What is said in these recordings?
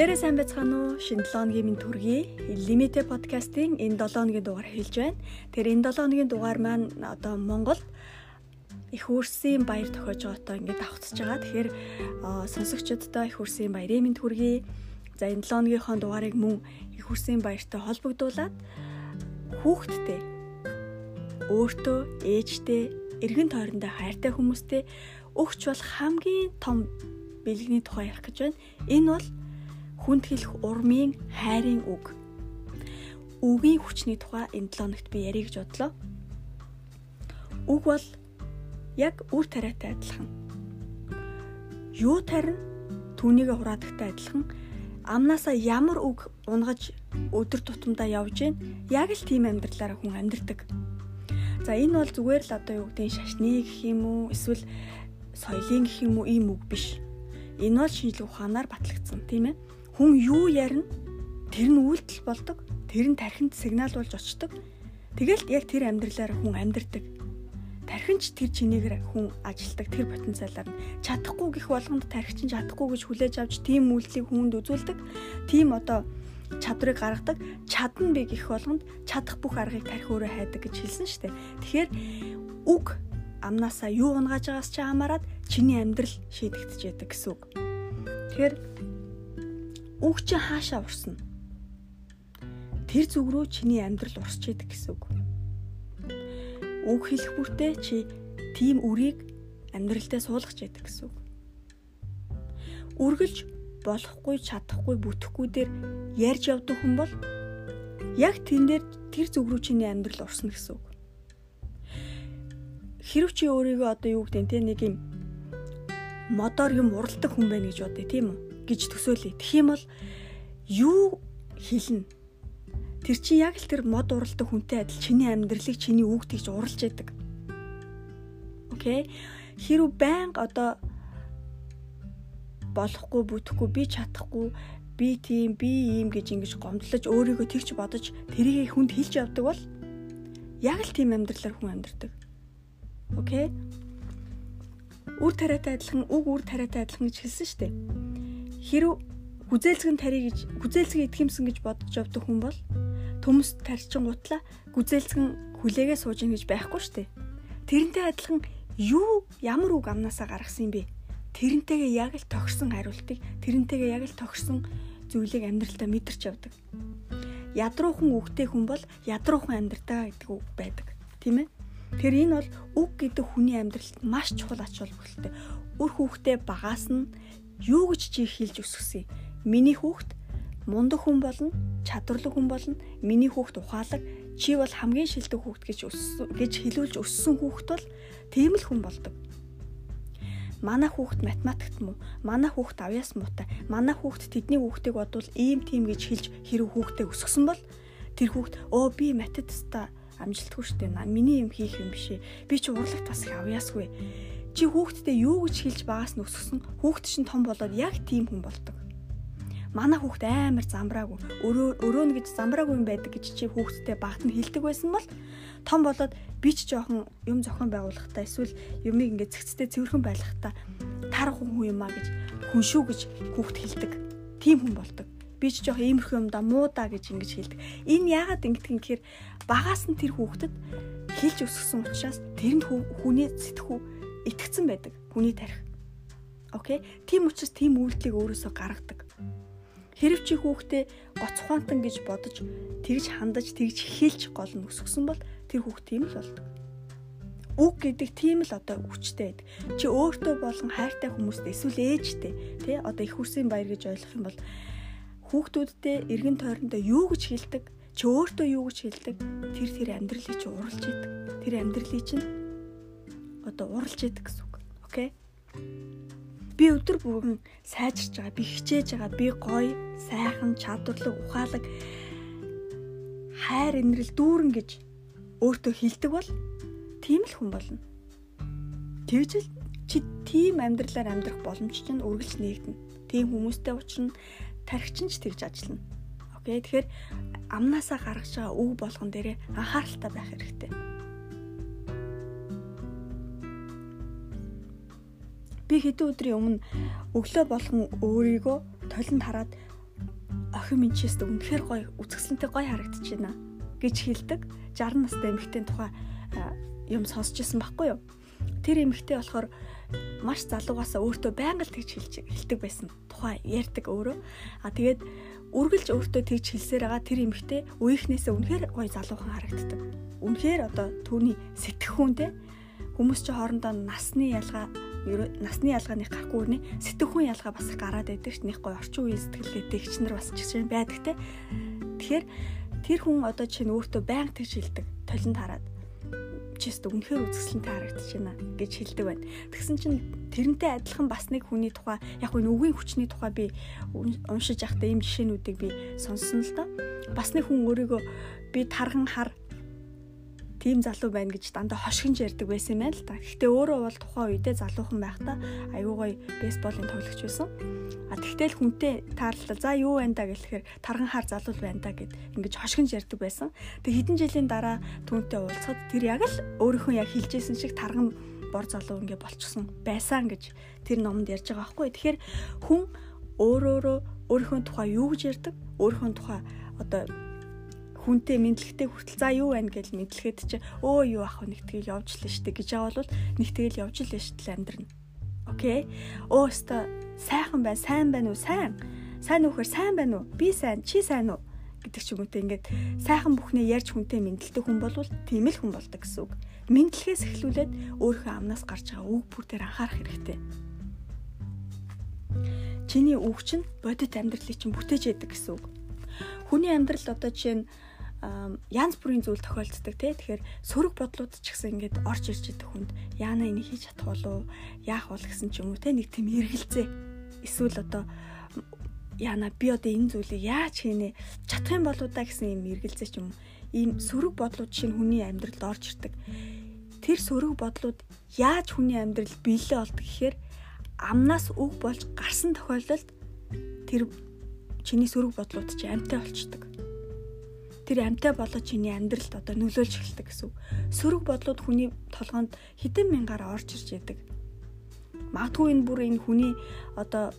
Бүгдээрээ сайн байцгаана уу? Шинэ 7 өдрийн минь төргий. Limited podcast-ийн энэ 7 өдрийн дугаар хэлж байна. Тэгэхээр энэ 7 өдрийн дугаар маань одоо Монгол их үрсийн баяр тохиож байгаатай ингээд давхцаж байгаа. Тэгэхээр сонсогчдод их үрсийн баярын минь төргий. За энэ 7 өдрийнхөө дугаарыг мөн их үрсийн баяртай холбогдуулаад хүүхдтэй өөртөө ээжтэй эргэн тойрондоо хайртай хүмүүстэй өгч бол хамгийн том бэлгэний тухай ярих гэж байна. Энэ бол хүнд хэлэх урмын хайрын үг. Үгийн хүчний тухай энэ 7 өнөخت би ярих гэж бодлоо. Үг бол яг үр тариатай адилхан. Юу тарина түүнийг хураадагтай адилхан амнаасаа ямар үг унгаж өдөр тутамдаа явж гин яг л тийм амьдралаараа хүн амьдрдаг. За энэ бол зүгээр л одоо юу гэдэг шашны гэх юм уу эсвэл соёлын гэх юм уу ийм үг биш. Энэ бол шинжлэх ухаанаар батлагдсан тийм ээ хүн юу ярина тэр нь үйлдэл болдог. Тэр нь тархинд сигнал болж очдог. Тэгэл яг тэр амьдралаар хүн амьдрдаг. Тархинч тэр чинээгээр хүн ажилтдаг тэр потенциалаар нь чадахгүй гих болгонд тархич нь чадахгүй гэж хүлээж авч тийм үйлдэлийг хүнд үзүүлдэг. Тийм одоо чадварыг гаргадаг. Чадна би гих болгонд чадах бүх аргыг тархи өөрөө хайдаг гэж хэлсэн шүү дээ. Тэгэхээр үг амнаасаа юу унгааж байгаас ч хамаарат чиний амьдрал шийдэгдэж яадаг гэсэн үг. Тэгэхээр үг чи хаашаа урсна. Тэр зүг рүү чиний амьдрал урсч идэг гэсэн үг. Үг хэлэх бүртээ чи тийм үрийг амьдралдаа суулгаж яадаг гэсэн үг. Үргэлж болохгүй, чадахгүй, бүтэхгүй дээр ярьж явдаг хүн бол яг тэн дээр тэр зүг рүү чиний амьдрал урсна гэсэн үг. Хэрв чи өөрийгөө одоо юу гэдэг те нэг юм модоор юм уралдаг хүн байна гэж бодъё тийм үү? Гэж төсөөлье. Тэгэх юм бол юу хэлнэ? Тэр чинь яг л тэр мод уралдаг хүнтэй адил чиний амьдралыг чиний үг тэгж уралж яадаг. Окей. Хэрв байнга одоо болохгүй бүтэхгүй би чадахгүй би тийм би ийм гэж ингэж гомдлож өөрийгөө тэгч бодож тэрийг хүнд хэлж явдаг бол яг л тийм амьдралаар хүн амьдрдаг. Окей. Үр тариатай адилхан үг үр тариатай адилхан гэж хэлсэн шүү дээ хэрв гүзээлцгэн тари гэж гүзээлцгээ итгэмсэн гэж бодож явдаг хүн бол төмс тарчин гутла гүзээлцгэн хүлээгээ сууж ин гэж байхгүй дээ. Тэрнтэй адилхан юу ямар үг амнасаа гаргасан юм бэ? Тэрнтэйгээ яг л тохирсон хариултыг тэрнтэйгээ яг л тохирсон зүйлийг амьдралдаа мэдэрч явдаг. Ядруухан үгтэй хүн бол ядруухан амьдртаа гэдэг үг байдаг. Тийм ээ? Тэр энэ бол үг гэдэг хүний амьдралд маш чухал ач холбогдолтой. Үр хүүхдээ багаас нь юу гэж чи хэлж өсгсөн юм? Миний хүүхд мундаг хүн болно, чадварлаг хүн болно. Миний хүүхд ухаалаг, чи бол хамгийн шилдэг хүүхд гэж өссөн гэж хэлүүлж өссөн хүүхд бол тийм л хүн болдог. Манай хүүхд математикт муу, манай хүүхд авьяас муутай, манай хүүхд тэдний хүүхдийг бодвол ийм тийм гэж хэлж хэрэг хүүхдээ өсгсөн бол тэр хүүхд өө би математикта амжилтгүй штэ. Миний юм хийх юм бишээ. Би ч урлагт бас их авьяасгүй Чи хүүхдтэй юу гэж хэлж байгаас нь өсгсөн хүүхд чинь том болоод яг тийм хүн болдог. Манай хүүхд амар замбраагүй өрөө өрөө нь гэж замбраагүй юм байдаг гэж чи хүүхдтэй багт нь хэлдэг байсан бол том болоод би ч жоохон юм зохион байгуулахдаа эсвэл юмыг ингээд цэгцтэй цэвэрхэн байлгахдаа тар хүн юм а гэж хүн шүү гэж хүүхд хэлдэг. Тийм хүн болдог. Би ч жоох иймэрхүү юм да муу да гэж ингэж хэлдэг. Энэ яагаад ингэдэг юм гэхээр багаас нь тэр хүүхдэд хэлж өсгсөн учраас тэр нь хүний сэтгхүү итгэцэн байдаг хүний тарих. Окей. Тийм учраас тийм үйлдэлийг өөрөөсөө гаргадаг. Хэрв чи хүүхдээ гоцхуантан гэж бодож тэгж хандаж тэгж хэлж гол нь өсгсөн бол тэр хүүхд тийм л болдог. Үг гэдэг тийм л одоо хүчтэй байдаг. Чи өөртөө болон хайртай хүмүүстэй эсвэл ээжтэй тий одоо их хүрсийн баяр гэж ойлгох юм бол хүүхдүүдтэй эргэн тойрондоо юу гэж хэлдэг чи өөртөө юу гэж хэлдэг тэр тэр амьдралыг чи уралж идэг. Тэр амьдралыг чинь одоо уралж яадаг гэсэн үг. Окей? Би өдөр бүрэн сайжирч байгаа, би хичээж байгаа, би гоё, сайхан, чадварлаг, ухаалаг хайр инрэл дүүрэн гэж өөртөө хилдэг бол тийм л хүн болно. Тэгж л чи тийм амьдралаар амьдрах боломж чинь үргэлж нэгдэнэ. Тийм хүмүүстэй уулзна, тархичин ч тэгж ажиллана. Окей. Тэгэхээр амнаасаа гаргаж байгаа үг болгон дээрээ анхааралтай байх хэрэгтэй. Би хэдэн өдрийн өмнө өглөө болгон өөрийгөө толинд хараад охин минь чист үнэхээр гоё үзэсгэлэнтэй гоё харагдаж байна гэж хэлдэг. 60 настай эмэгтэй тухай юм сонсч ирсэн байхгүй юу? Тэр эмэгтэй болохоор маш залуугаасаа өөртөө байнга л тэгж хэлж хэлдэг байсан. Тухай ярьдаг өөрөө. А тэгээд үргэлж өөртөө тэгж хэлсээр байгаа тэр эмэгтэй үеийнхнээсээ үнэхээр гоё залуухан харагддаг. Үнэхээр одоо түүний сэтгэхүүнтэй хүмүүс чи хоорондоо насны ялгаа насны ялгааны гарахгүй өрний сэтгэхүйн ялгаа бас гараад байдаг ш нэг гоё орчин үеийн сэтгэлгээтэй их нар бас гэсэн байдаг те. Тэгэхээр тэр хүн одоо чинь өөртөө байнга тэгж хэлдэг. Толинд хараад чист үнэхээр үзэсгэлэнтэй харагдаж байна гэж хэлдэг байна. Тэгсэн чинь тэрнтэй адилхан бас нэг хүний тухай яг нь үгийн хүчний тухай би уншиж явахдаа ийм жишээнүүдийг би сонссон л доо. Бас нэг хүн өөрийгөө би тархан хар тийм залуу байна гэж дандаа хошгинж ярьдаг байсан юм байна л та. Гэхдээ өөрөө бол тухайн үедээ залуухан байхдаа аюу гой бейсболын тоглогч байсан. А тэгтэл хүнтэй таарлаа. За юу байна да гэхээр тарган хаар залуу байна да гэд ингэж хошгинж ярьдаг байсан. Тэг хэдэн жилийн дараа түүнтэй уулзахад тэр яг л өөрийнхөө яг хэлжсэн шиг тарган бор залуу ингээ болчихсон байсан гэж тэр номонд ярьж байгаа байхгүй. Тэгэхээр хүн өөрөөрөө өөрийнхөө тухай юу гэж ярьдаг? Өөрийнхөө тухай одоо хүнтэй мэдлэгтэй хүртэл за юу байна гэж мэдлэхэд чи өө юу ах нэг тэгэл явж лээ штэ гэж авал нэг тэгэл явж лээ штэ амьдрна. Окей. Өө өста сайхан бай, сайн байна уу? Сайн. Сайн үхээр сайн байна уу? Би сайн, чи сайн уу? гэдэг ч юм уу те ингээд сайхан бүхнээ ярьж хүнтэй мэдлэгтэй хүн болвол тийм л хүн болдог гэсэн үг. Мэдлэгээс эхлүүлээд өөрийнхөө амнаас гарч байгаа үг бүр дээр анхаарах хэрэгтэй. Чиний үг чинь бодит амьдралыг чинь бүтээж яадаг гэсэн үг. Хүний амьдрал одоо жишээ нь янз бүрийн зүйл тохиолддог тий. Тэгэхээр сөрөг бодлууд ч гэсэн ингээд орж ирж идэх хүнд яана энийг хийж чадах болов яах бол гэсэн ч юм уу тий. Нэг тийм эргэлзээ. Эсвэл одоо яана би одоо энэ зүйлийг яаж хийнэ чадах юм болоо да гэсэн юм эргэлзээ ч юм. Ийм сөрөг бодлууд чинь хүний амьдралд орж ирдэг. Тэр сөрөг бодлууд яаж хүний амьдрал биелээ болд гэхээр амнаас үг болж гарсан тохиолдолд тэр чиний сөрөг бодлууд чи амьтаа болчдөг тэр амьтаа болоод чиний амьдралд одоо нөлөөлж эхэлдэг гэсэн үг. Сөрөг бодлууд хүний толгоонд хэдэн мянгаар орж ирж яадаг. Магадгүй энэ бүр энэ хүний одоо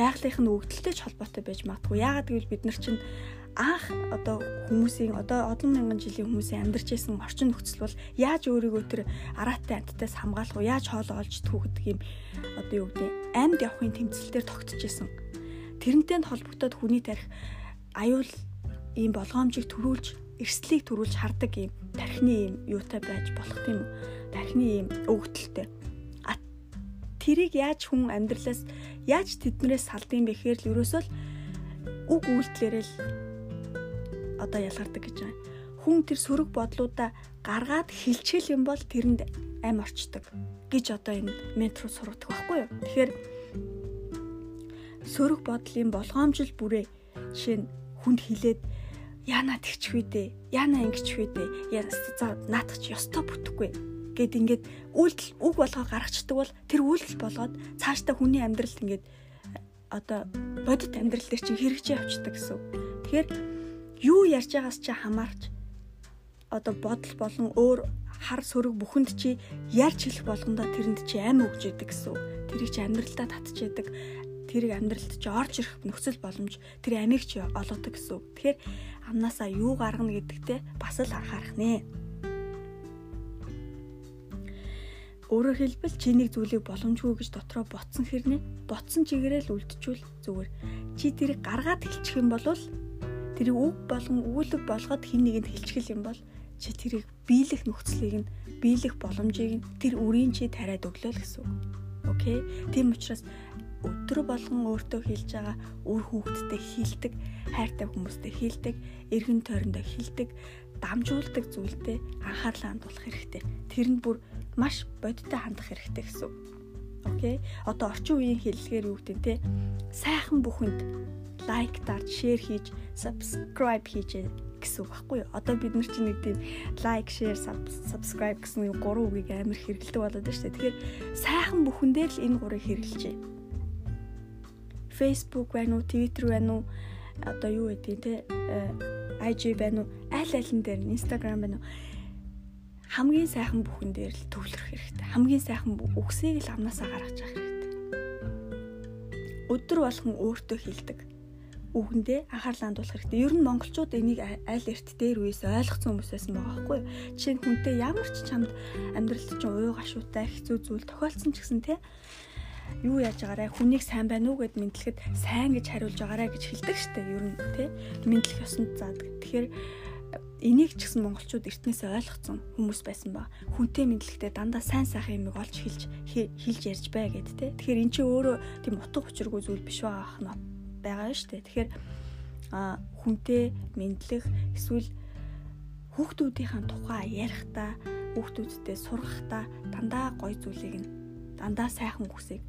байгалийнхын өгдөлтэй ч холбоотой байж магадгүй. Яагаад гэвэл бид нар чинь анх одоо хүмүүсийн одоо олон мянган жилийн хүмүүсийн амьдарч исэн орчин нөхцөл бол яаж өөрийгөө тэр араатай амьтдаас хамгаалах вэ? Яаж хоол олж гэдэг юм одоо юу гэдэг амьд явахын тэмцэлээр тогтчихсэн. Тэрнтэй холбогдоод хүний тарих аюул ийм болгоомжийг төрүүлж эрсдлийг төрүүлж хардаг ийм тархины ийм юутай байж болох тийм үү? Тархины ийм өвгдөлтэй. А тэрийг яаж хүн амьдралаас яаж тэднээс салдсан бэ гэхээр л ерөөсөө л үг үйлдэлэрэл одоо ялгардаг гэж байна. Хүн тэр сөрөг бодлуудаа гаргаад хилчээл юм бол тэрэнд ам орчдөг гэж одоо энэ метро сургадаг байхгүй юу? Тэгэхээр сөрөг бодлын болгоомжил бүрээ жишээ нь хүнд хилээд яана тэгчих үү дээ. Яана ингэчих үү дээ. Яна за наадах чи ёстой бүтэхгүй гэд ингээд үйлдэл үг болгоо гаргацдаг бол тэр үйлдэл болгоод цаашдаа хүний амьдралд ингээд одоо бодит амьдрал дээр чинь хэрэгжиж явцдаг гэсэн. Тэгэхээр юу ярьж байгаас чи хамаарч одоо бодол болон өөр хар сөрөг бүхэнд чи ярьж хэлэх болгондоо тэрэнд чи ам өгж идэг гэсэн. Тэрийг чи амьдралдаа татж идэг тэрийг амьдралд чи орж ирэх нөхцөл боломж тэр амийг чи олгодог гэсэн. Тэгэхээр амнаасаа юу гаргана гэдэгтээ бас л анхаарах нэ. Өөрөөр хэлбэл чи нэг зүйлийг боломжгүй гэж дотроо ботсон хэрнээ ботсон чигээрээ л үлдчихвэл зүгээр. Чи тэрийг гаргаад хэлчих юм бол тэрийг үг болон өгүүлэг болгоод хин нэгэнд хэлчихэл юм бол чи тэрийг биелэх нөхцөлийг нь биелэх боломжийг нь тэр үрийн чи тариад өглөө л гэсэн үг. Окей. Тийм учраас өдөр болгон өөртөө хэлж байгаа үр хүүхдтэй хилдэг, хайртай хүмүүстэй хилдэг, эргэн тойрондоо хилдэг, дамжуулдаг зүйлдээ анхаарлаа хандуулах хэрэгтэй. Тэр нь бүр маш бодиттой хандах хэрэгтэй гэсэн. Окей. Одоо орчин үеийн хэллэгээр юу гэдэг те сайхан бүхэнд лайк дарж, шеэр хийж, subscribe хийж гэсэн үг байхгүй юу? Одоо бид нар чинь нэг тийм лайк, шеэр, subscribe гэсэн гурван үгийг амар хэрэгэлдэг болоод байна шүү дээ. Тэгэхээр сайхан бүхэн дээр л энэ гурыг хэрэглэжээ. Facebook байна уу, Twitter байна уу, одоо юу гэдгийг те IG байна уу, аль алин дээр Instagram байна уу хамгийн сайхан бүхэн дээр л төвлөрөх хэрэгтэй. Хамгийн сайхан үгсийг л амнасаа гаргаж явах хэрэгтэй. Өдөр болгон өөртөө хилдэг. үгэндээ анхаарлаа хандуулах хэрэгтэй. Ер нь монголчууд энийг аль эрт дээр үес ойлгоцсон хүмүүс байсан байгаа байхгүй юу? Жишээ нь хүнтэй ямар ч чамд амьдралд чинь уу гашуутай хэцүү зүйл тохиолдсон ч гэсэн те юу яаж байгаарэ хүнийг сайн байна уу гэд мэдлэхэд сайн гэж хариулж байгаарэ гэж хэлдэг штэ ер нь те мэдлэх ёсонд заадаг. Тэгэхээр энийг ч гэсэн монголчууд эртнээсээ ойлгоцсон хүмүүс байсан ба хүнтэй мэдлэгтэй дандаа сайн сайхан юмыг олж хэлж хэлж ярьж бай гэд те. Тэгэхээр эн чинь өөрөө тийм утга учиргүй зүйл биш байгаа ахна байгаа шүү дээ. Тэгэхээр а хүнтэй мэдлэх эсвэл хүүхдүүдийнхаа тухай ярихдаа хүүхдүүдтэй сургахдаа дандаа гоё зүйлийг нь дандаа сайхан үгсийг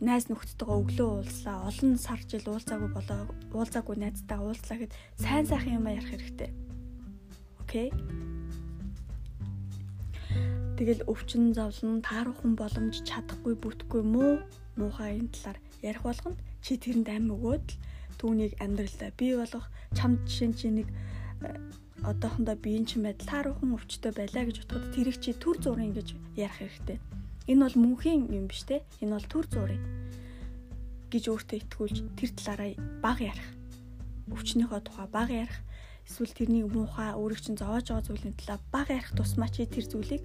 найз нөхдөдөө өглөө уулзлаа олон сар жил уулзаагүй болоо уулзаагүй найзтайгаа уулзлаа гэд сайн сайхан юм ярих хэрэгтэй. Окей. Тэгэл өвчин зовлон тааруухан боломж чадахгүй бүтгүй муу муухай энэ талаар ярих болгонд чи тэрэнд ам өгөөд л түүнийг амьдралдаа бий болгох чамд жишээ чинь нэг э, одоохондоо биеийн чинь байдал тааруухан өвчтөй байлаа гэж бодоход тэрийг чи төр зурын гэж ярих хэрэгтэй. Энэ бол мөнхийн юм биш те. Энэ бол төр зурын гэж өөртөө итгүүлж тэр талаараа баг ярих. Өвчнийхөө тухай баг ярих. Эсвэл тэрний муухай өөрийг чинь зоож байгаа зүйлийн талаа баг ярих тусмаа чи тэр зүйлийг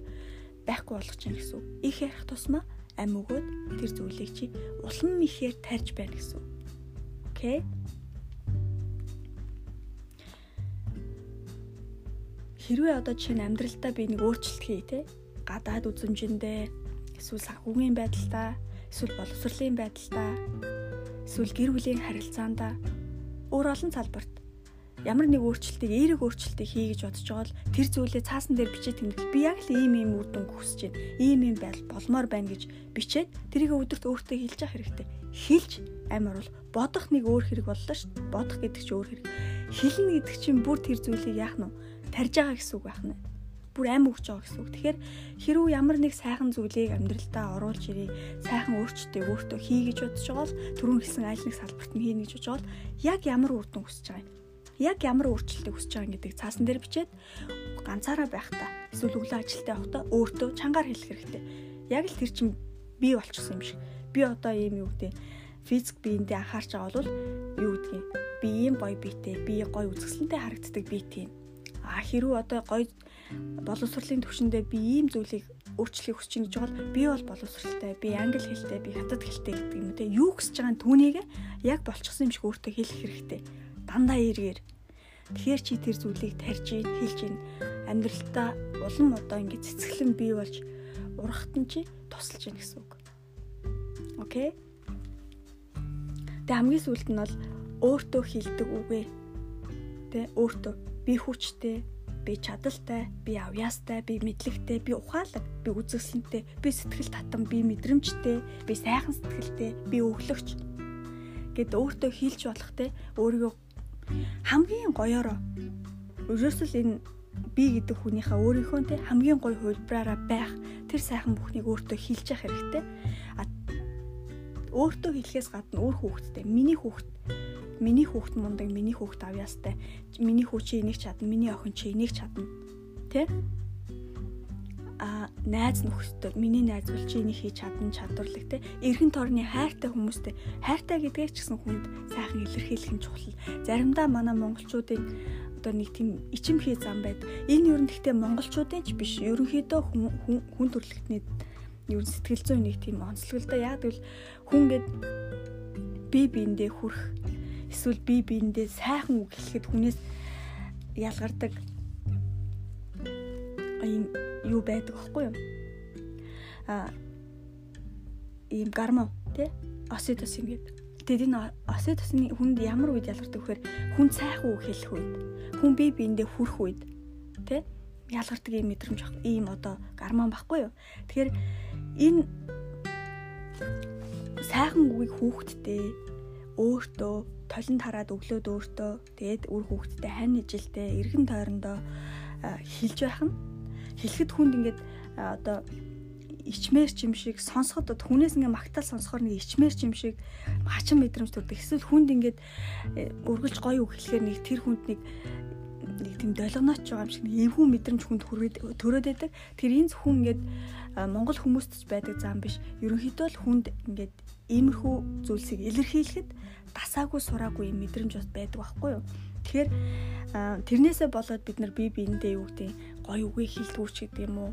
байхгүй болгож чинь гэсэн. Их ярих тусмаа ам өгөөд тэр зүйлийг чи улам ихээр тарьж байна гэсэн. Окей? Хэрвээ одоо жишээ нь амьдралдаа би нэг өөрчлөлт хий те гадаад үзмжиндээ эсвэл санхүүгийн байдалтай эсвэл боловсролын байдалтай эсвэл гэр бүлийн харилцаанда өөр олон салбарт ямар нэг өөрчлөлтийг эерэг өөрчлөлтийг хий гэж бодож байгаа л тэр зүйлээ цаасан дээр бичиж тэмдэглэл би яг л ийм ийм үр дүнг хүсэж байна. Ийм ийм байдал болмоор байна гэж бичээд тэрийг өдөрт өөртөө хэлж явах хэрэгтэй. Хэлж амар бол бодох нэг өөр хэрэг боллоо шүү. Бодох гэдэг чинь өөр хэрэг. Хэлнэ гэдэг чинь бүр тэр зүйлийг яах нь тарж байгаа гэсэн үг байх нь бүр аим өгч байгаа гэсэн үг. Тэгэхээр хэрүү ямар нэг сайхан зүйлийг амьдралдаа оруулж ирээ, сайхан өөрчлөлтийг өөртөө хий гэж бодож байгаа бол түрүүн хэлсэн аль нэг салбарт нь хийнэ гэж бодож байгаа бол яг ямар үр дүн хүсэж байгаа юм яг ямар өөрчлөлтийг хүсэж байгаа гэдэг цаасан дээр бичээд ганцаараа байхдаа эсвэл өглөө ажилдаа явахдаа өөртөө чангаар хэлэх хэрэгтэй. Яг л тэр чинь би болчихсон юм шиг. Би одоо ийм юу гэдэг физик биендээ анхаарч байгаа бол юу гэдгийг би ийм гоё биетэй, би гоё үзэсгэлэнтэй харагддаг биетэй. А хэрүү одоо гоё боловсролын төвшөндөө би ийм зүйлийг өөрчлөхийг хүсэж байгаа гэж бол би бол боловсралтай, би англи хэлтэй, би хятад хэлтэй гэдэг юм те. Юу хүсэж байгаа нь түүнийг яг болчихсон юм шиг өөртөө хэлэх хэрэгтэй дандаа эргээр. Тэгэхээр чи тэр зүйлийг тарьж ийн, хэлж ийн. Амьдралтаа улам одоо ингэ цэцгэлэн бий болж урахт нь чи тусалж ийн гэсэн үг. Окей? Тэгээ хамгийн сүүлд нь бол өөртөө хилдэг үгээ. Тэ өөртөө би хүчтэй, би чадaltaй, би авьяастай, би мэдлэгтэй, би ухаалаг, би үзэсгэлэнтэй, би сэтгэл татам, би мэдрэмжтэй, би сайхан сэтгэлтэй, би өглөгч гэд өөртөө хилж болох те өөрийгөө хамгийн гоёороо ерөөсөл энэ би гэдэг хүнийхээ өөрийнхөө те хамгийн гоё хувилбараараа байх тэр сайхан бүхнийг өөртөө хилж явах хэрэгтэй. А өөртөө хэлэхээс гадна өөр хүүхэдтэй миний хүүхэд миний хүүхэд мундаг миний хүүхэд авьяастай. Миний хүү чи энийг чадна миний охин чи энийг чадна. Тэ? А найз нөхөдтэй миний найз бол чи энийг хийж чадна чадварлаг те эргэн тойрны хайртай хүмүүстэй хайртай гэдгээ ч гэсэн хүнд сайхан илэрхийлэх нь чухал. Заримдаа манай монголчуудын одоо нэг тийм ичимхий зам байд. Энэ нь гэхдээ монголчуудын ч биш ерөнхийдөө хүн төрөлхтний нь сэтгэл зүйн нэг тийм онцлог л да яг гэвэл хүн гээд би биендээ хүрх эсвэл би биендээ сайхан үг хэлэхэд хүнээс ялгардаг ийм юу байдаг аахгүй юу? А ийм гармон тий осидос ингээд. Тэгээд энэ осидосны хүнд ямар үед ялгардаг вэхээр хүн сайхан үг хэлэх үед, хүн бие биендээ хүрх үед тий ялгардаг ийм мэдрэмж ийм одоо гармон баггүй юу? Тэгэхээр энэ сайхан үгийг хүүхдтэй өөртөө толон тараад өглөөд өөртөө тэгээд үр хүүхдтэй хань ижилтэй эргэн тойрондоо хилж байх нь хэлэхэд хүнд ингээд одоо ичмээр ч юм шиг сонсоход хүнээс ингээ магтаал сонсохоор нэг ичмээр ч юм шиг хачин мэдрэмж төрдөг. Эсвэл хүнд ингээд э, үргэлж гоё үг хэлэхээр нэг тэр хүнд нэг нэг тийм долгонооч байгаа юм шиг эвгүй мэдрэмж хүнд төрөөд байдаг. Тэр энэ хүн ингээд Монгол хүмүүст ч байдаг зам биш. Ерөнхийдөө л хүнд ингээд иймэрхүү зүйлсийг илэрхийлэхэд дасаагүй сураагүй юм мэдрэмж бас байдаг байхгүй юу. Тэгэхээр тэрнээсээ болоод бид нар бие биендээ юу гэдэг гоё үгийг хэлтгүүч гэдэг юм уу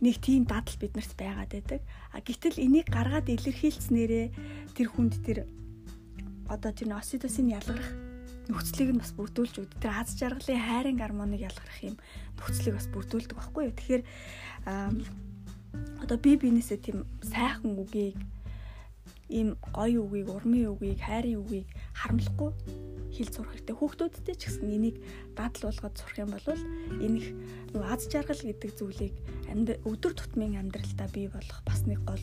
нэг тийм дадал биднэрт байгаад байдаг. А гэтэл энийг гаргаад илэрхийлснээрээ тэр хүнд тэр одоо тэр осидосын ялгарх нөхцөлийг нь бас бүрдүүлж өгдөг. Тэр аз жаргалын хайрын гормоныг ялгарх юм нөхцөлийг бас бүрдүүлдэг байхгүй юу. Тэгэхээр одоо би бинээсээ тийм сайхан үгийг ийм гоё үгийг, урмын үгийг, хайрын үгийг харамлахгүй хэл сурах хэрэгтэй. Хүүхдүүдтэй ч гэсэн энийг дадал болгоод сурах юм бол энэ их аз жаргал гэдэг зүйлийг өдөр тутмын амьдралдаа бий болгох бас нэг гол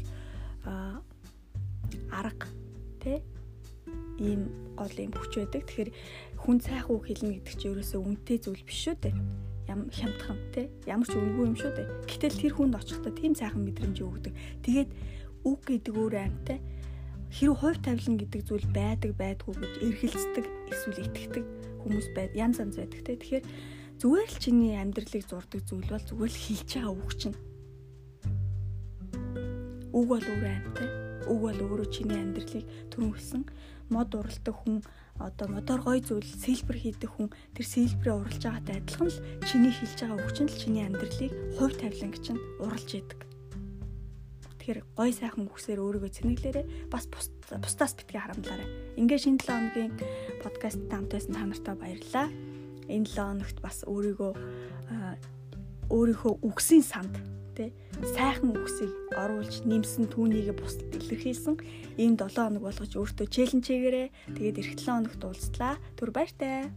арга тий ийм гол юм хүч байдаг. Тэгэхээр хүн сайхан үг хэлнэ гэдэг чинь ерөөсөө үнэтэй зүйл биш шүү дээ. Ям хямдхан тий ямар ч үнгүй юм шүү дээ. Гэтэл тэр хүнд очихдоо тийм сайхан мэдрэмж өгдөг. Тэгээд үг гэдэг өөр амьтай хэрэг хувь тавилан гэдэг зүйл байдаг байдгүй гэж эргэлздэг эсвэл итгэдэг хүмүүс байд янз янз байдаг те. Тэгэхээр зүгээр л чиний амьдралыг зурдаг зүйл бол зүгээр л хэлж байгаа үг чинь. Үг бол өөр амьтай. Үг бол өөрөө чиний амьдралыг түрүүсэн мод уралдаг хүн одоо мотор гой зүйл сэлбэр хийдэг хүн тэр сэлбэрээ уралж байгаатай адилхан л чиний хэлж байгаа үг чинь л чиний амьдралыг хувь тавиланг чинь уралж идэг. Тэгэхээр гой сайхан үгсээр өөрийгөө цэнэглээрээ бас бусдаас битгий харамлаарай. Ингээ шинэ 7 хоногийн подкаст хамтайсан та нартай баярлалаа. Энэ 7 хоногт бас өөрийгөө өөрийнхөө үгсийн санд тий сайхан үгсийг оруулж нэмсэн түүнийг бусдад илэрхийлсэн энэ 7 хоног болгож өөртөө челленж хийгээрэй. Тэгээд эх 7 хоногт уулзлаа. Түр баяртай.